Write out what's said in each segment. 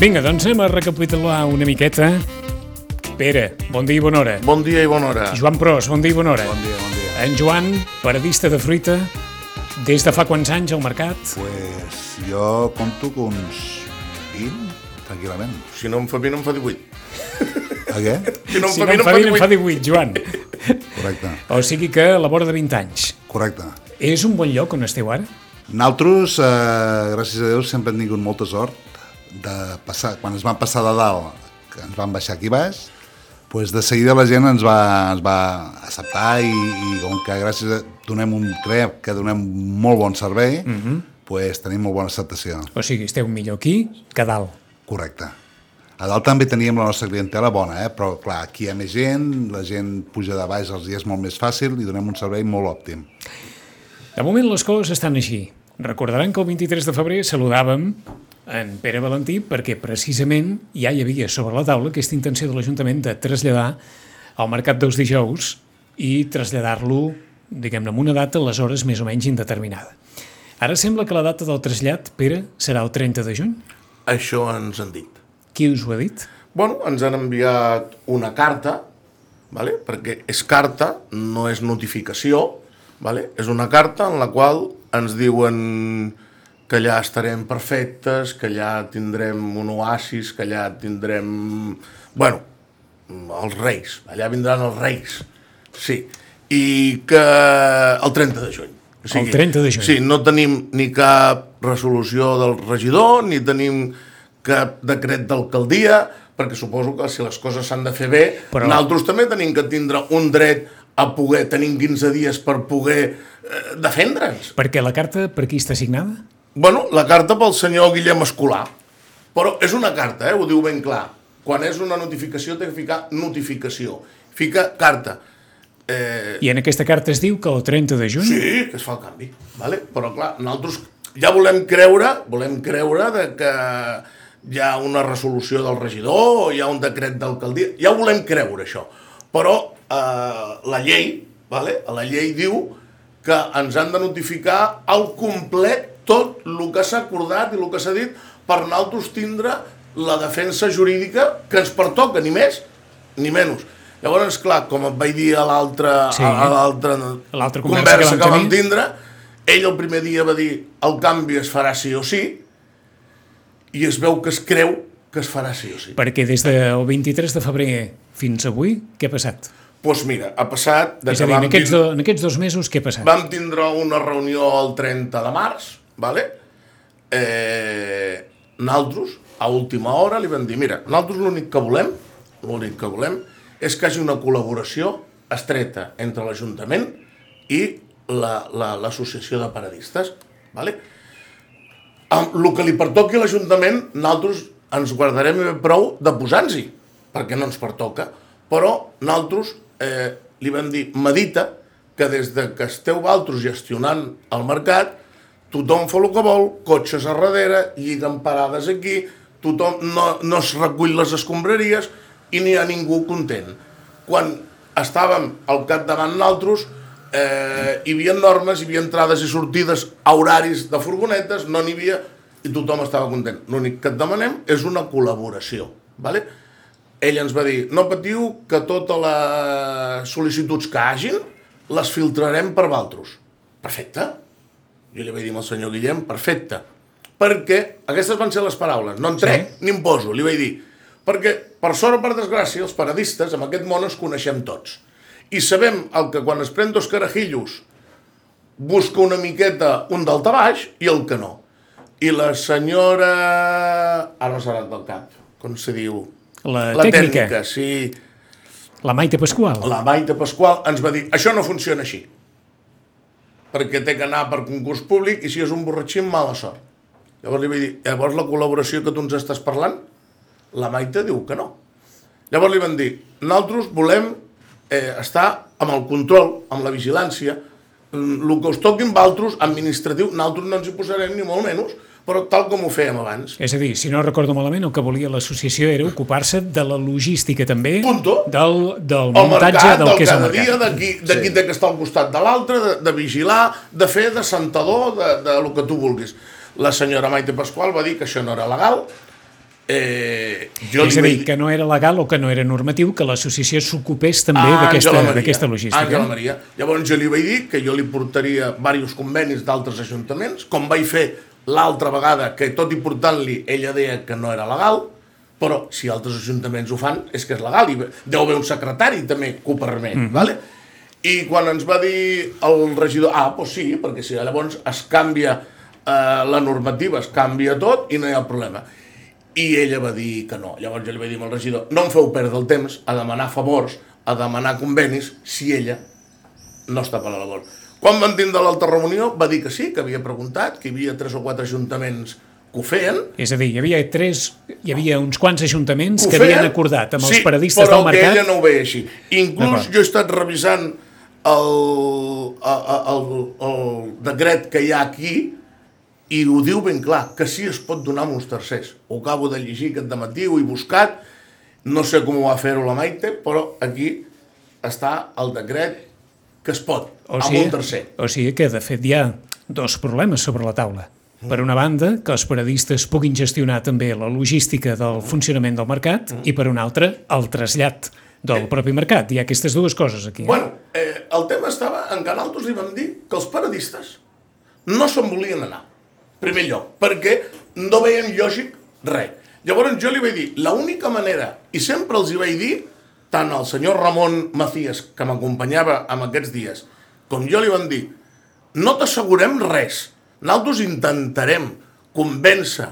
Vinga, doncs anem a recapitular una miqueta. Pere, bon dia i bona hora. Bon dia i bona hora. Joan Pros, bon dia i bona hora. Bon dia, bon dia. En Joan, paradista de fruita, des de fa quants anys al mercat? Pues jo compto que uns 20, tranquil·lament. Si no em fa 20, em fa 18. A què? Si no em Si fa no 20, em fa 20, em fa 18. 18, Joan. Correcte, O sigui que a la vora de 20 anys. correcte. És un bon lloc on esteu ara? Nosaltres, eh, gràcies a Déu, sempre hem tingut molta sort de passar, quan ens van passar de dalt, que ens van baixar aquí baix, pues de seguida la gent ens va, ens va acceptar i, i com que gràcies a donem un, crec que donem molt bon servei, mm -hmm. pues tenim molt bona acceptació. O sigui, esteu millor aquí que dalt. Correcte. A dalt també teníem la nostra clientela bona, eh? però clar, aquí hi ha més gent, la gent puja de baix els dies molt més fàcil i donem un servei molt òptim. De moment les coses estan així. Recordaran que el 23 de febrer saludàvem en Pere Valentí perquè precisament ja hi havia sobre la taula aquesta intenció de l'Ajuntament de traslladar el mercat dels dijous i traslladar-lo, diguem-ne, amb una data a les hores més o menys indeterminada. Ara sembla que la data del trasllat, Pere, serà el 30 de juny. Això ens han dit. Qui us ho ha dit? Bueno, ens han enviat una carta, vale? perquè és carta, no és notificació, vale? és una carta en la qual ens diuen que allà estarem perfectes, que allà tindrem un oasis, que allà tindrem... Bueno, els reis, allà vindran els reis, sí. I que el 30 de juny. O El 30 de juny. Sí, no tenim ni cap resolució del regidor, ni tenim cap decret d'alcaldia, perquè suposo que si les coses s'han de fer bé, Però- nosaltres també tenim que tindre un dret a poder, tenim 15 dies per poder eh, defendre'ns. Perquè la carta per qui està signada? Bueno, la carta pel senyor Guillem Escolar. Però és una carta, eh? ho diu ben clar. Quan és una notificació té que ficar notificació. Fica carta. Eh, I en aquesta carta es diu que el 30 de juny Sí, que es fa el canvi, vale? però clar, nosaltres ja volem creure, volem creure de que hi ha una resolució del regidor o hi ha un decret d'alcaldia, ja ho volem creure això, però eh, la llei, vale? la llei diu que ens han de notificar al complet tot el que s'ha acordat i el que s'ha dit per nosaltres tindre la defensa jurídica que ens pertoca, ni més ni menys. Llavors, clar, com et vaig dir a l'altra Sí. a l'altra conversa conversa, que que, vam tindre, ell el primer dia va dir el canvi es farà sí o sí, i es veu que es creu que es farà sí o sí. perquè des del 23 de febrer fins avui, què ha passat? Doncs pues mira, ha passat... De És a dir, en aquests, do, en aquests dos mesos què ha passat? Vam tindre una reunió el 30 de març, vale? eh, nosaltres, a última hora, li vam dir, mira, nosaltres l'únic que volem, l'únic que volem, és que hi hagi una col·laboració estreta entre l'Ajuntament i la- la- l'Associació la, de Paradistes, vale? Amb el que li pertoqui a l'Ajuntament, nosaltres ens guardarem prou de posar-nos-hi, perquè no ens pertoca. Però nosaltres eh, li vam dir, medita que des de que esteu valtros gestionant el mercat, tothom fa el que vol, cotxes a darrere, lliguen parades aquí, tothom no, no es recull les escombraries i n'hi ha ningú content. Quan estàvem al capdavant nosaltres, eh, hi havia normes, hi havia entrades i sortides a horaris de furgonetes, no n'hi havia, i tothom estava content. L'únic que et demanem és una col·laboració. Vale? Ell ens va dir, no patiu que totes les sol·licituds que hagin les filtrarem per valtros. Perfecte. Jo li vaig dir al senyor Guillem, perfecte. Perquè aquestes van ser les paraules. No en trec sí. ni em poso. Li vaig dir, perquè per sort o per desgràcia, els paradistes en aquest món ens coneixem tots. I sabem el que quan es pren dos carajillos busca una miqueta un daltabaix i el que no. I la senyora... Ara no serà del cap, com se diu? La, la tècnica, tècnica, sí. la Maite Pasqual. La Maite Pasqual ens va dir, això no funciona així. Perquè té que anar per concurs públic i si és un borratxí mala sort. Llavors li vaig dir, llavors la col·laboració que tu ens estàs parlant, la Maite diu que no. Llavors li van dir, nosaltres volem eh, estar amb el control, amb la vigilància, el que us toqui amb altres, administratiu, nosaltres no ens hi posarem ni molt menys, però tal com ho fèiem abans. És a dir, si no recordo malament, el que volia l'associació era ocupar-se de la logística també, Punto. del, del el muntatge mercat, del del que és el cada dia, mercat. de qui, de qui té que estar al costat de l'altre, de, de vigilar, de fer de sentador, de, de lo que tu vulguis. La senyora Maite Pasqual va dir que això no era legal, eh, jo És a dir, vaig que no era legal o que no era normatiu que l'associació s'ocupés també Ah, d'aquesta logística. Àngela Maria. Llavors jo li vaig dir que jo li portaria diversos convenis d'altres ajuntaments, com vaig fer l'altra vegada, que tot i portant-li ella deia que no era legal, però si altres ajuntaments ho fan és que és legal i deu haver un secretari també que ho permet, Mhm. vale? I quan ens va dir el regidor, ah, doncs sí, perquè si llavors es canvia eh, la normativa, es canvia tot i no hi ha problema. I ella va dir que no. Llavors jo li vaig dir al regidor, no em feu perdre el temps a demanar favors, a demanar convenis, si ella no està per la labor. Quan van tindre l'altra reunió, va dir que sí, que havia preguntat, que hi havia tres o quatre ajuntaments que ho feien, És a dir, hi havia tres, hi havia uns quants ajuntaments que feien, havien acordat amb els sí, paradistes però del que mercat ella no ho veia així. Inclús jo he estat revisant el, el, el, el decret que hi ha aquí i ho diu ben clar, que sí es pot donar a uns tercers. Ho acabo de llegir aquest matí, ho he buscat, no sé com ho va fer-ho la Maite, però aquí està el decret que es pot, O amb sigui, un tercer. o sigui que, de fet, hi ha dos problemes sobre la taula. Per una banda, que els paradistes puguin gestionar també la logística del funcionament del mercat i, per una altra, el trasllat del propi mercat. Hi ha aquestes dues coses aquí. Eh? Bueno, eh, el tema estava en que nosaltres li vam dir que els paradistes no se'n volien anar, en primer lloc, perquè no veien lògic res. Llavors jo li vaig dir, l'única manera, i sempre els hi vaig dir, tant al senyor Ramon Macías, que m'acompanyava en aquests dies, com jo li vam dir, no t'assegurem res, nosaltres intentarem convèncer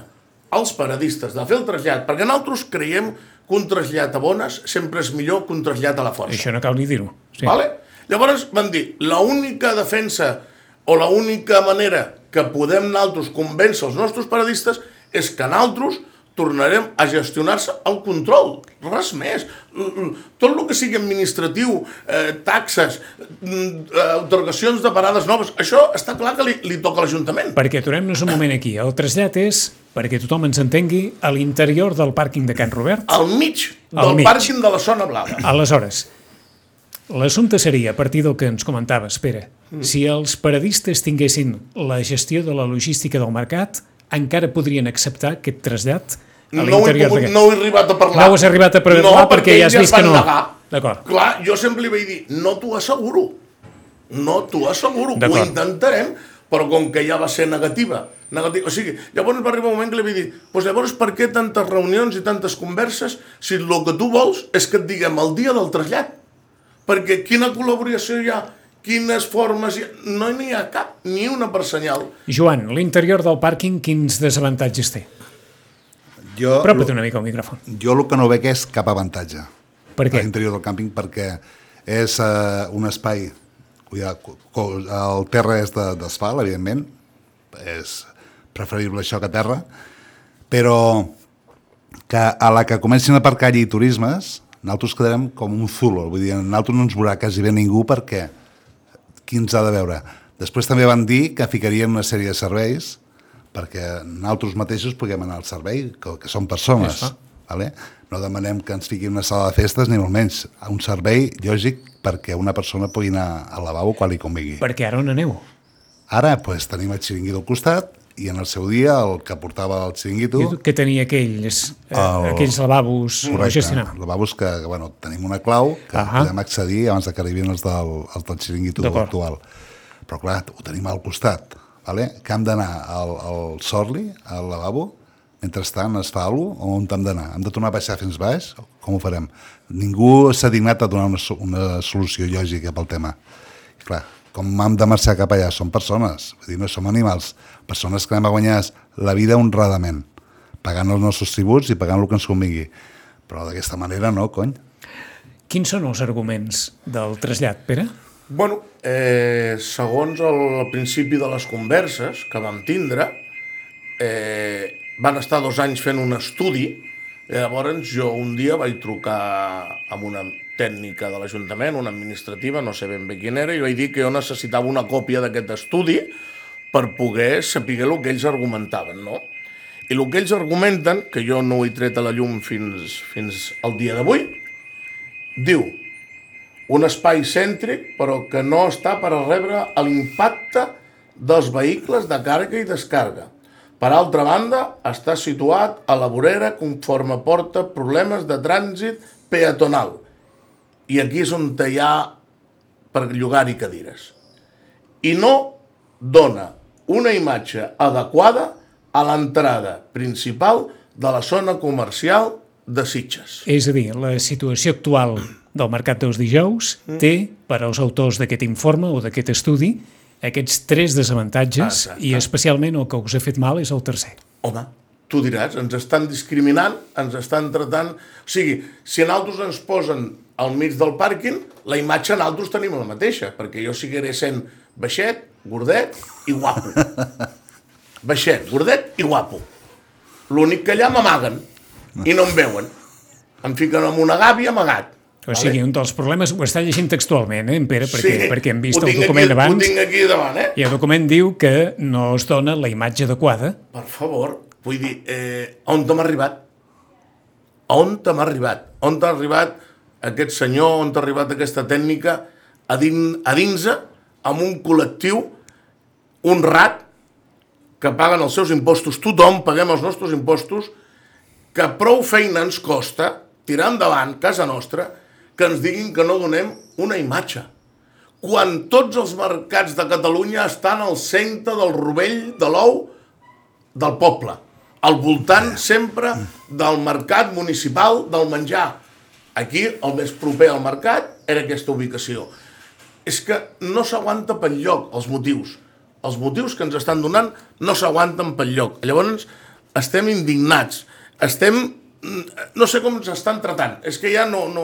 els paradistes de fer el trasllat, perquè nosaltres creiem que un trasllat a bones sempre és millor que un trasllat a la força. Això no cal ni dir-ho. Sí. Vale? Llavors van dir, l'única defensa o l'única manera que podem nosaltres convèncer els nostres paradistes és que nosaltres tornarem a gestionar-se el control, res més. Tot el que sigui administratiu, eh, taxes, mm, eh, otorgacions de parades noves, això està clar que li, li toca a l'Ajuntament. Perquè aturem-nos un moment aquí. El trasllat és, perquè tothom ens entengui, a l'interior del pàrquing de Can Robert. Al mig Al del mig. pàrquing de la zona blava. Aleshores, l'assumpte seria, a partir del que ens comentaves, Pere, mm. si els paradistes tinguessin la gestió de la logística del mercat, encara podrien acceptar aquest trasllat a No he pogut, no he arribat a parlar. No ho has arribat a parlar no, perquè ja has vist que no. D'acord. Clar, jo sempre li vaig dir, no t'ho asseguro. No t'ho asseguro. Ho intentarem, però com que ja va ser negativa, negativa. O sigui, llavors va arribar un moment que li vaig dir, doncs llavors per què tantes reunions i tantes converses si el que tu vols és que et diguem el dia del trasllat? Perquè quina col·laboració hi ha? Quines formes hi ha? No n'hi ha cap, ni una per senyal. Joan, l'interior del pàrquing quins desavantatges té? Jo, Apropa't una mica al micròfon. jo el que no veig és cap avantatge Per què? a l'interior del càmping perquè és uh, un espai el terra és de- d'asfalt, evidentment és preferible això que terra però que a la que comencin a aparcar allí turismes nosaltres quedarem com un zulo vull dir, nosaltres no ens veurà quasi bé ningú perquè qui ens ha de veure després també van dir que ficarien una sèrie de serveis perquè nosaltres mateixos puguem anar al servei, que, que som persones. Vale? No demanem que ens fiquin una sala de festes, ni molt menys. Un servei lògic perquè una persona pugui anar al lavabo quan li convingui. Perquè ara on aneu? Ara pues, tenim el xiringuito al costat i en el seu dia el que portava el xiringuito... Que tenia aquells, eh, El- aquells lavabos a Correcte, gestionar. lavabos que, que bueno, tenim una clau que Ahà. podem accedir abans que arribin els del, els del xiringuito actual. Però clar, ho tenim al costat. Vale? Que hem d'anar al, al Sorli, al lavabo, mentrestant es fa alguna cosa, on hem d'anar? Hem de tornar a baixar fins baix? Com ho farem? Ningú s'ha dignat a donar una, una solució lògica pel tema. I clar, com hem de marxar cap allà? Som persones, vull dir, no som animals. Persones que anem a guanyar la vida honradament, pagant els nostres tributs i pagant el que ens convingui. Però d'aquesta manera no, cony. Quins són els arguments del trasllat, Pere? Bueno, eh, segons el principi de les converses que vam tindre, eh, van estar dos anys fent un estudi, i llavors jo un dia vaig trucar amb una tècnica de l'Ajuntament, una administrativa, no sé ben bé quin era, i vaig dir que jo necessitava una còpia d'aquest estudi per poder saber el que ells argumentaven, no? I el que ells argumenten, que jo no ho he tret a la llum fins, fins al dia d'avui, diu un espai cèntric però que no està per a rebre l'impacte dels vehicles de càrrega i descarga. Per altra banda, està situat a la vorera conforme porta problemes de trànsit peatonal. I aquí és on hi ha per llogar-hi cadires. I no dona una imatge adequada a l'entrada principal de la zona comercial de Sitges. És a dir, la situació actual del Mercat dels Dijous Mm. té, per als autors d'aquest informe o d'aquest estudi, aquests tres desavantatges Exacte. i especialment el que us ha fet mal és el tercer. Home, tu diràs, ens estan discriminant, ens estan tratant... O sigui, si en altres ens posen al mig del pàrquing, la imatge en altres tenim la mateixa, perquè jo seguiré sent baixet, gordet i guapo. Baixet, gordet i guapo. L'únic que allà m'amaguen i no em veuen. Em fiquen amb una gàbia amagat. O sigui, un dels problemes, ho està llegint textualment, eh, en Pere, perquè, perquè hem vist el document aquí, abans, Ho tinc aquí davant, eh? i el document diu que no es dona la imatge adequada Per favor, vull dir, eh, on t'hem arribat? On t'hem arribat? On t'ha arribat aquest senyor, on t'ha arribat aquesta tècnica a, din, a dins amb un col·lectiu honrat que paguen els seus impostos, tothom paguem els nostres impostos, que prou feina ens costa tirar endavant casa nostra que ens diguin que no donem una imatge. Quan tots els mercats de Catalunya estan al centre del rovell de l'ou del poble, al voltant sempre del mercat municipal del menjar. Aquí, el més proper al mercat, era aquesta ubicació. És que no s'aguanta pel lloc els motius. Els motius que ens estan donant no s'aguanten pel lloc. Llavors, estem indignats. Estem... No sé com ens estan tratant. És que ja no, no,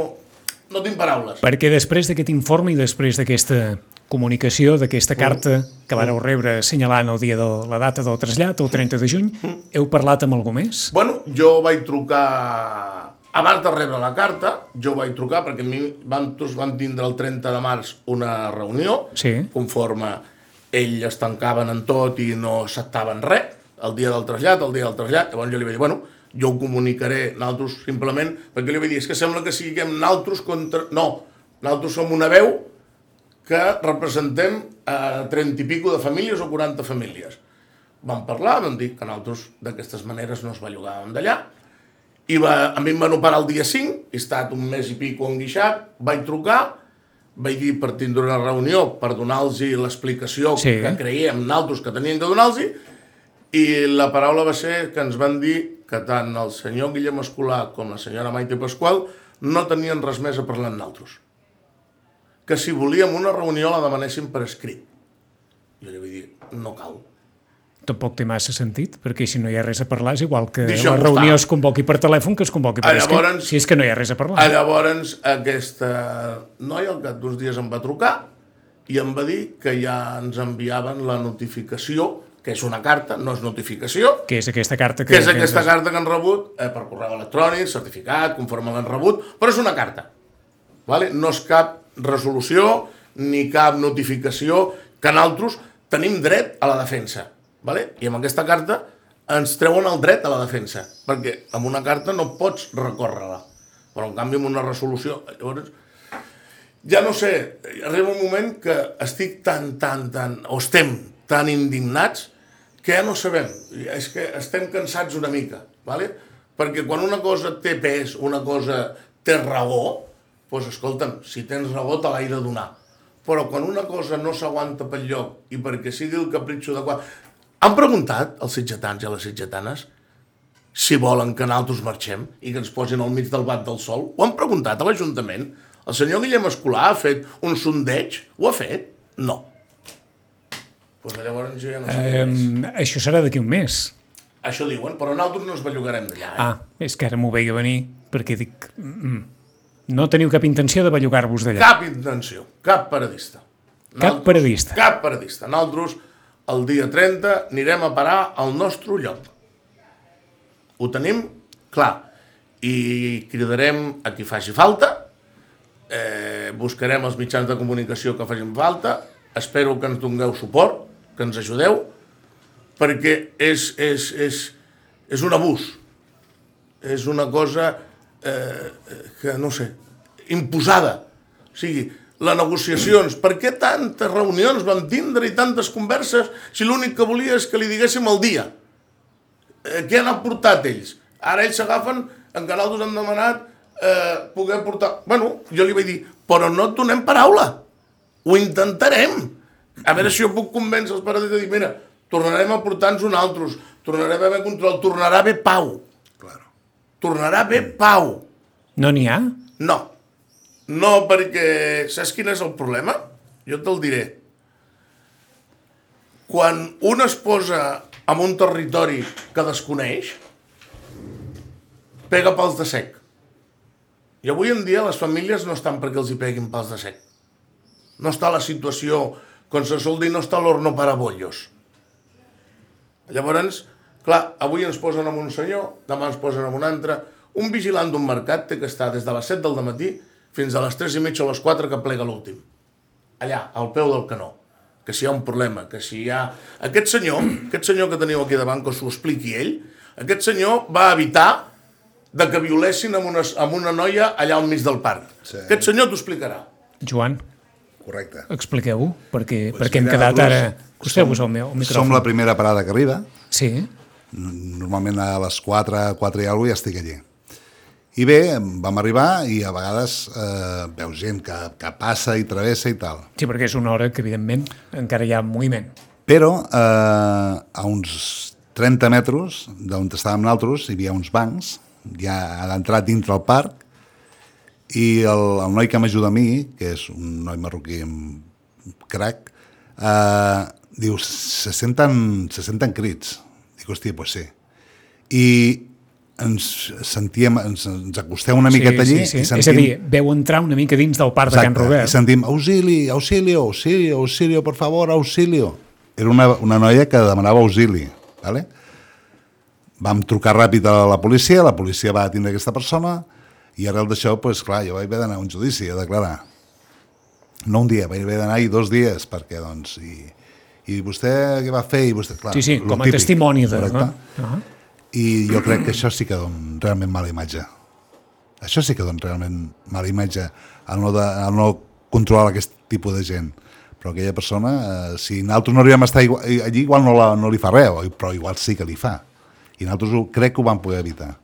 no tinc paraules. Perquè després d'aquest informe i després d'aquesta comunicació, d'aquesta carta que vareu rebre assenyalant el dia de la data del trasllat, el 30 de juny, heu parlat amb algú més? Bueno, jo vaig trucar... Abans de rebre la carta, jo vaig trucar perquè a mi van, tots van tindre el 30 de març una reunió, Sí. conforme ells es tancaven en tot i no acceptaven res, el dia del trasllat, el dia del trasllat, llavors jo li vaig dir, bueno, jo ho comunicaré naltros simplement, perquè li vaig dir, és que sembla que siguem naltros contra... No, naltros som una veu que representem a 30 i pico de famílies o 40 famílies. Vam parlar, vam dir que nosaltres d'aquestes maneres no es bellugàvem d'allà, i va, a mi em van operar el dia 5, he estat un mes i pico enguixat, vaig trucar, vaig dir per tindre una reunió per donar-los l'explicació Sí. que creiem nosaltres que tenien que donar-los, i la paraula va ser que ens van dir que tant el senyor Guillem Escolar com la senyora Maite Pasqual no tenien res més a parlar amb nosaltres. Que si volíem una reunió la demanessin per escrit. Jo li vaig dir, no cal. Tampoc té massa sentit, perquè si no hi ha res a parlar és igual que Deixa-ho la reunió es convoqui per telèfon que es convoqui per escrit, si és que no hi ha res a parlar. Ah, Llavors, aquesta noia al cap d'uns dies em va trucar i em va dir que ja ens enviaven la notificació, que és una carta, no és notificació, que és aquesta carta que... que és aquesta ens- carta que han rebut eh, per correu electrònic, certificat, conforme l'han rebut, però és una carta. Vale? No és cap resolució ni cap notificació que nosaltres tenim dret a la defensa. Vale? I amb aquesta carta ens treuen el dret a la defensa, perquè amb una carta no pots recórrer-la, però en canvi amb una resolució... Llavors, ja no sé, arriba un moment que estic tan, tan, tan, o estem tan indignats que ja no sabem, és que estem cansats una mica, ¿vale? perquè quan una cosa té pes, una cosa té raó, doncs escolta'm, si tens raó te l'hai de donar. Però quan una cosa no s'aguanta pel lloc i perquè sigui el capritxo de quan... Han preguntat als sitgetans i a les sitgetanes si volen que nosaltres marxem i que ens posin al mig del bat del sol? Ho han preguntat a l'Ajuntament? El senyor Guillem Escolar ha fet un sondeig? Ho ha fet? No. Pues llavors jo ja no sé més. això serà d'aquí un mes. Això diuen, però nosaltres no ens bellugarem d'allà. Eh? Ah, és que ara m'ho veia venir, perquè dic... Mm, no teniu cap intenció de bellugar-vos d'allà. Cap intenció, cap paradista. Cap paradista. Cap paradista. Nosaltres el dia 30 anirem a parar al nostre lloc. Ho tenim clar. I cridarem a qui faci falta, eh, buscarem els mitjans de comunicació que facin falta, espero que ens dongueu suport, que ens ajudeu, perquè és, és, és, és un abús. És una cosa eh, que, no sé, imposada. O sigui, les negociacions, per què tantes reunions vam tindre i tantes converses si l'únic que volia és que li diguéssim el dia? Eh, què han aportat ells? Ara ells s'agafen, en Canaldos han demanat eh, poder portar... Bueno, jo li vaig dir, però no et donem paraula. Ho intentarem. A veure si jo puc convèncer els pares de dir, mira, tornarem a portar-nos un altres, tornarem a haver control, tornarà a haver pau. Claro. Tornarà a haver pau. No n'hi ha? No. No, perquè saps quin és el problema? Jo te'l diré. Quan un es posa en un territori que desconeix, pega pals de sec. I avui en dia les famílies no estan perquè els hi peguin pals de sec. No està la situació, com se sol dir, no està l'horno para bollos. Llavors, clar, avui ens posen amb un senyor, demà ens posen amb un altre. Un vigilant d'un mercat té que estar des de les 7 del matí fins a les 3 i mitja o les 4 que plega l'últim. Allà, al peu del canó. Que si hi ha un problema, que si hi ha... Aquest senyor, aquest senyor que teniu aquí davant, que us ho expliqui ell, aquest senyor va evitar de que violessin amb una, amb una noia allà al mig del parc. Sí. Aquest senyor t'ho explicarà. Joan, Correcte. expliqueu-ho, perquè, Pues perquè hem quedat ara... Acosteu-vos al meu al micròfon. Som la primera parada que arriba. Sí, Normalment a les 4, 4 i alguna ja estic allí. I bé, vam arribar i a vegades eh, veus gent que, que passa i travessa i tal. sí, perquè és una hora que, evidentment, encara hi ha moviment. Però eh, a uns 30 metres d'on estàvem nosaltres hi havia uns bancs, ja ha entrat dintre el parc, i el, el noi que m'ajuda a mi, que és un noi marroquí amb crac, eh, diu, se senten, se senten crits. Dic, hòstia, pues sí. I ens sentíem, ens, ens acostem una miqueta allí sí, sí. i sentim... És a dir, veu entrar una mica dins del parc de Can Exacte, Robert. I sentim, auxili, auxilio, auxilio, auxilio, por favor, auxilio. Era una, una noia que demanava auxili, ¿vale? Vam trucar ràpid a la policia, la policia va atendre aquesta persona i arrel d'això, pues, clar, jo vaig haver d'anar a un judici a declarar. No un dia, vaig haver d'anar-hi dos dies, perquè, doncs, i, i vostè què va fer? I vostè, clar, Sí, sí, com a típic, testimoni de... correcte? No? Uh -huh. I jo crec que això sí que dona realment mala imatge. Això sí que dona realment mala imatge, al no, de, al no controlar aquest tipus de gent. Però aquella persona, eh, si nosaltres no arribem a estar igual, allí, igual no, la, no li fa res, però igual sí que li fa. I nosaltres ho, crec que ho vam poder evitar.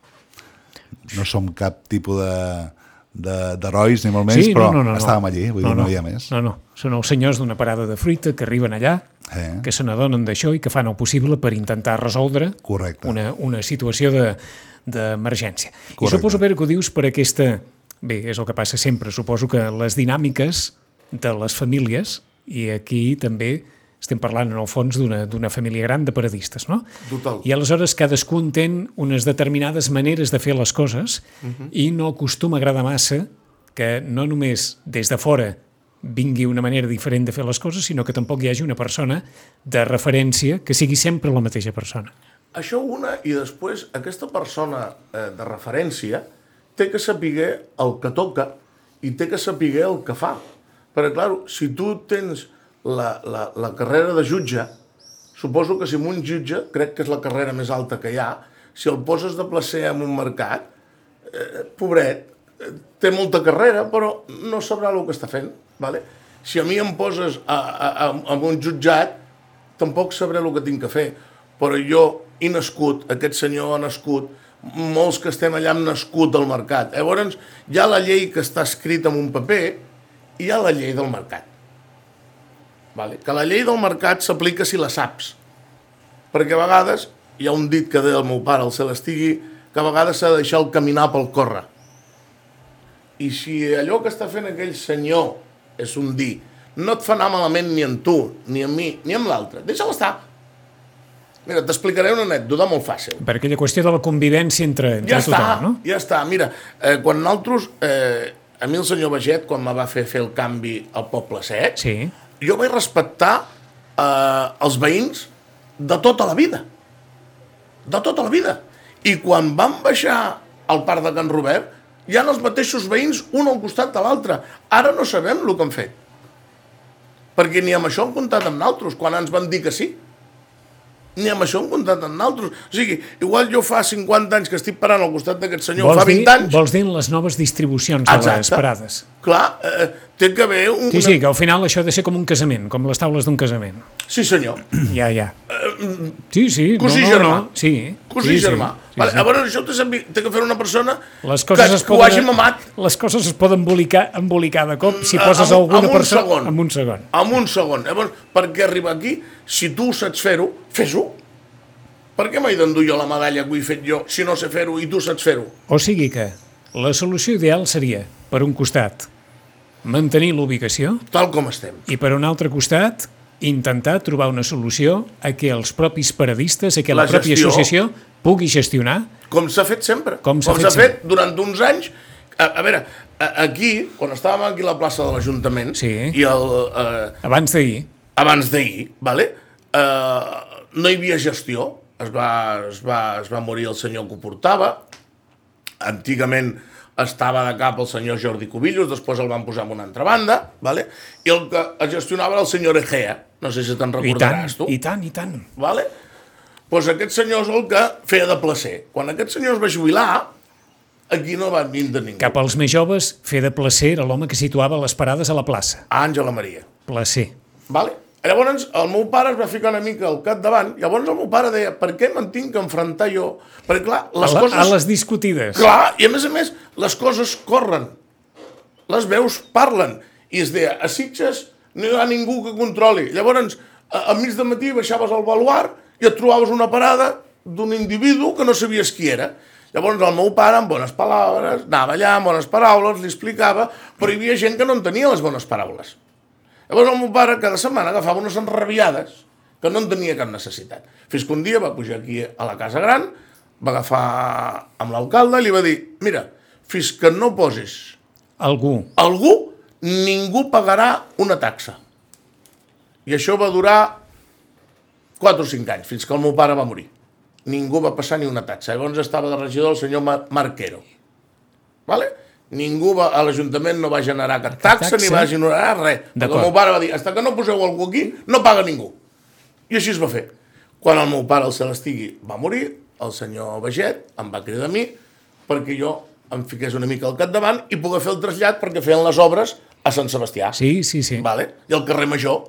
No som cap tipus de de- d'herois, ni molt menys, però estàvem allí, vull dir, no, hi ha més. No, no, són els senyors d'una parada de fruita que arriben allà, Eh. que se n'adonen d'això i que fan el possible per intentar resoldre Correcte. una, una situació de- d'emergència. I Correcte. suposo, Pere, que ho dius per aquesta... Bé, és el que passa sempre. Suposo que les dinàmiques de les famílies, i aquí també estem parlant en el fons d'una família gran de paradistes, no? Total. I aleshores cadascú entén unes determinades maneres de fer les coses i no acostuma a agradar massa que no només des de fora vingui una manera diferent de fer les coses, sinó que tampoc hi hagi una persona de referència que sigui sempre la mateixa persona. Això una, i després aquesta persona eh, de referència té que saber el que toca i té que saber el que fa. Perquè, clar, si tu tens la, la, la carrera de jutge, suposo que si un jutge, crec que és la carrera més alta que hi ha, si el poses de placer en un mercat, eh, pobret, eh, té molta carrera, però no sabrà el que està fent. Vale? Si a mi em poses a, a, a, a un jutjat, tampoc sabré el que tinc que fer. Però jo he nascut, aquest senyor ha nascut, molts que estem allà hem nascut al mercat. Llavors, hi ha la llei que està escrita en un paper i hi ha la llei del mercat. Vale? Que la llei del mercat s'aplica si la saps. Perquè a vegades, hi ha un dit que deia el meu pare, el cel estigui, que a vegades s'ha de deixar el caminar pel córrer. I si allò que està fent aquell senyor és un dir, no et fa anar malament ni en tu, ni en mi, ni amb l'altre, deixa-la estar. Mira, t'explicaré una anècdota molt fàcil. Per aquella qüestió de la convivència entre, entre Ja està, tothom, no? ja està. Mira, eh, quan nosaltres, eh, a mi el senyor Baget, quan me va fer fer el canvi al Poble Sec, Sí. Jo vaig respectar eh, els veïns de tota la vida. De tota la vida. I quan van baixar al parc de Can Robert, hi ha els mateixos veïns, un al costat de l'altre. Ara no sabem el que han fet. Perquè ni amb això han comptat amb naltros, quan ens van dir que sí ni amb això hem comptat amb naltros. O sigui, igual jo fa 50 anys que estic parant al costat d'aquest senyor, Vols fa 20 dir, anys... Vols dir les noves distribucions de les parades? Clar, eh, té que haver un... Sí, sí, que al final això ha de ser com un casament, com les taules d'un casament. Sí, senyor. Ja, ja. Sí, sí. Cosí no, no, germà. No, sí. Cosí sí, germà. Sí, vale, sí. Llavors això té, que fer una persona Les que, coses es que ho hagi mamat Les coses es poden embolicar, embolicar de cop si Mm, poses amb- alguna amb un persona... segon. En un segon. en un segon. Llavors, per què arribar aquí? Si tu saps fer-ho, fes-ho. Per què m'he d'endur jo la medalla que ho he fet jo si no sé fer-ho i tu saps fer-ho? O sigui que la solució ideal seria, per un costat, mantenir l'ubicació Tal com estem. i per un altre costat intentar trobar una solució a que els propis paradistes, a que la, La pròpia gestió. associació pugui gestionar Com s'ha fet sempre. Com s'ha fet fet durant uns anys. A, a veure, a, aquí, quan estàvem aquí a la plaça de l'Ajuntament, Sí. i el, eh, abans d'ahir. abans d'ahir, vale? eh, no hi havia gestió, es va, es, va, es va morir el senyor que ho portava, antigament estava de cap el senyor Jordi Cubillos, després el van posar en una altra banda, vale? i el que es gestionava era el senyor Egea, no sé si te'n I tant, recordaràs tu. i tant, i tant. Vale? Pues aquest senyor és el que feia de placer. Quan aquest senyor es va jubilar, aquí no va vindre ningú. Cap als més joves, fer de placer era l'home que situava les parades a la plaça. Àngela Maria. Placer. Vale? Llavors, el meu pare es va ficar una mica al capdavant, llavors el meu pare deia, per què me'n tinc que enfrontar jo? Perquè, clar, les a, la, coses... a les discutides. Clar, i a més a més, les coses corren. Les veus parlen. I es deia, a Sitges no hi ha ningú que controli. Llavors, a, a mig de matí baixaves al baluart i et trobaves una parada d'un individu que no sabies qui era. Llavors el meu pare, amb bones paraules, anava allà amb bones paraules, li explicava, però hi havia gent que no entenia les bones paraules. Llavors el meu pare cada setmana agafava unes enrabiades que no en tenia cap necessitat. Fins que un dia va pujar aquí a la Casa Gran, va agafar amb l'alcalde i li va dir mira, fins que no posis Algú. algú, ningú pagarà una taxa. I això va durar 4 o 5 anys, fins que el meu pare va morir. Ningú va passar ni una taxa. Llavors estava de regidor el senyor Mar Marquero. Vale? Ningú va, a l'Ajuntament no va generar cap taxa, taxa? ni va generar res. Perquè el meu pare va dir, hasta que no poseu algú aquí, no paga ningú. I així es va fer. Quan el meu pare, el Celestigi, va morir, el senyor Baget em va cridar a mi perquè jo em fiqués una mica al capdavant i poder fer el trasllat perquè feien les obres a Sant Sebastià. Sí, sí, sí. Vale? I al carrer Major,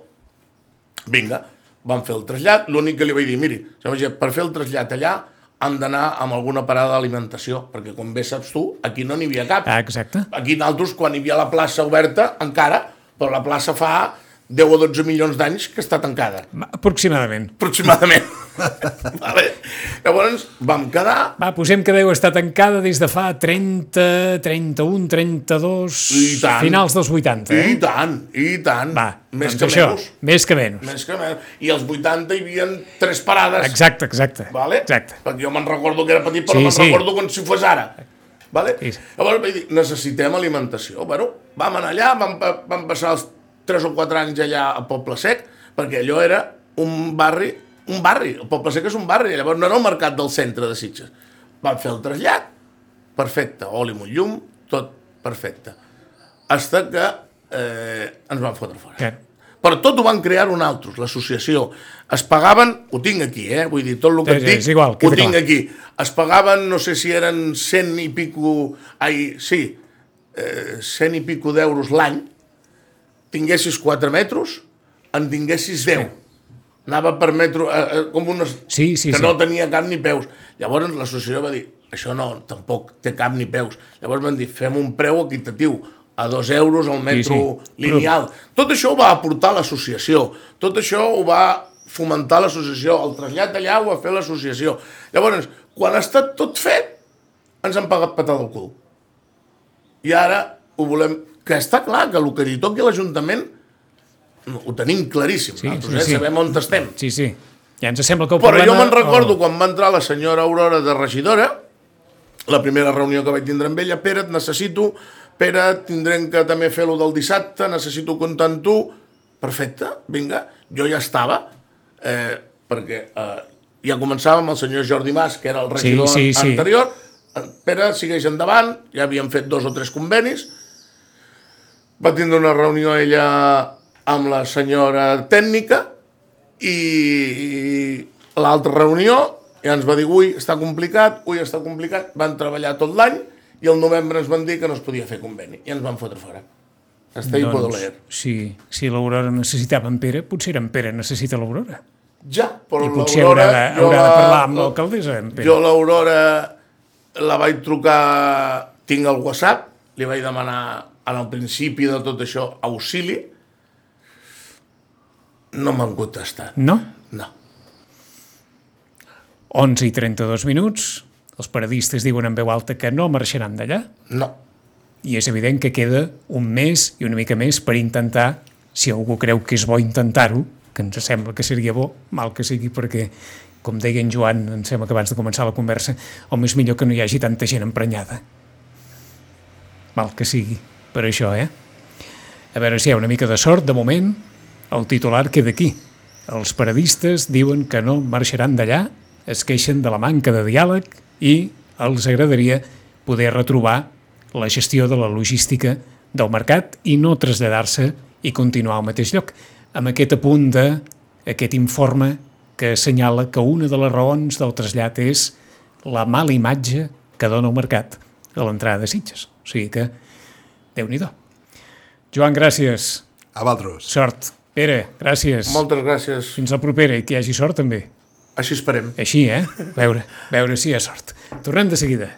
vinga, van fer el trasllat. L'únic que li vaig dir, miri, per fer el trasllat allà han d'anar amb alguna parada d'alimentació, perquè com bé saps tu, aquí no n'hi havia cap. Ah, exacte. Aquí nosaltres, quan hi havia la plaça oberta, encara, però la plaça fa 10 o 12 milions d'anys que està tancada, Aproximadament. aproximadament. vale? Llavors, vam quedar, Va, posem que deu estar tancada des de fa 30, 31, 32... I tant. Finals dels 80, eh? i tant, i tant, Va, més doncs que això, menys. més que menys. Més que menys. I als 80 hi havia tres parades. Exacte, exacte. Vale? Exacte. Perquè jo me'n recordo que era petit, però Sí, me'n sí. recordo com si fos ara. Vale? Sí. Llavors vaig dir, necessitem alimentació. Bueno, vam anar allà, vam, vam passar els 3 o 4 anys allà a Poble Sec, perquè allò era un barri, un barri, el Poble Sec és un barri, llavors no era el mercat del centre de Sitges. Vam fer el trasllat, perfecte, oli amb un llum, tot perfecte. Hasta que eh, ens van fotre fora. Que, Però tot ho van crear un altre, l'associació. Es pagaven, ho tinc aquí, eh? vull dir, tot el que Sí, et sí, dic, és igual, ho tinc clar. aquí. Es pagaven, no sé si eren 100 i pico, ai, sí, eh, 100 i pico d'euros l'any, tinguessis 4 metres, en tinguessis 10. Anava per metro, eh, eh, com unes... Sí, sí, que sí. no tenia cap ni peus. Llavors l'associació va dir, això no, tampoc té cap ni peus. Llavors van dir, fem un preu equitatiu, a dos euros al metro sí. lineal. Tot això ho va aportar l'associació, tot això ho va fomentar l'associació, el trasllat allà ho va fer l'associació. Llavors, quan ha estat tot fet, ens han pagat patada al cul. I ara ho volem... Que està clar que el que li toqui a l'Ajuntament ho tenim claríssim. Sí, Nosaltres sí, sí. sabem on estem. sí, sí. Ja ens sembla que el Però problema... jo me'n recordo Oh, quan va entrar la senyora Aurora de regidora, la primera reunió que vaig tindre amb ella, Pere, et necessito, Pere, tindrem que també fer-lo del dissabte, necessito comptar amb tu, perfecte, vinga, jo ja estava, eh, perquè eh, ja començàvem amb el senyor Jordi Mas, que era el regidor sí, sí. anterior, Eh, Pere, segueix endavant, ja havíem fet dos o tres convenis, va tindre una reunió ella amb la senyora tècnica i, i l'altra reunió ja ens va dir, ui, està complicat, ui, està complicat, van treballar tot l'any i al novembre ens van dir que no es podia fer conveni i ens van fotre fora. Està doncs, i poder si, si l'Aurora necessitava en Pere, potser en Pere necessita l'Aurora. Ja, però I potser l'Aurora... haurà de, haurà de la- parlar amb l'alcaldessa, en Pere. Jo l'Aurora la vaig trucar, tinc el WhatsApp, li vaig demanar en el principi de tot això auxili, no m'han contestat. No? No. 11 i 32 minuts. Els paradistes diuen en veu alta que no marxaran d'allà No. i és evident que queda un mes i una mica més per intentar, si algú creu que és bo intentar-ho, que ens sembla que seria bo, mal que sigui perquè, com deia en Joan, em sembla que abans de començar la conversa, home, és millor que no hi hagi tanta gent emprenyada. Mal que sigui, per això, eh? A veure si hi ha una mica de sort, de moment, el titular queda aquí. Els paradistes diuen que no marxaran d'allà, es queixen de la manca de diàleg i els agradaria poder retrobar la gestió de la logística del mercat i no traslladar-se i continuar al mateix lloc. Amb aquest apunt d'aquest informe que assenyala que una de les raons del trasllat és la mala imatge que dona el mercat a l'entrada de Sitges. O sigui que, déu nhi Joan, gràcies. A vosaltres. Sort. Pere, gràcies. Moltes gràcies. Fins la propera i que hi hagi sort també. Així esperem. Així, eh? Veure, veure si hi ha sort. Tornem de seguida.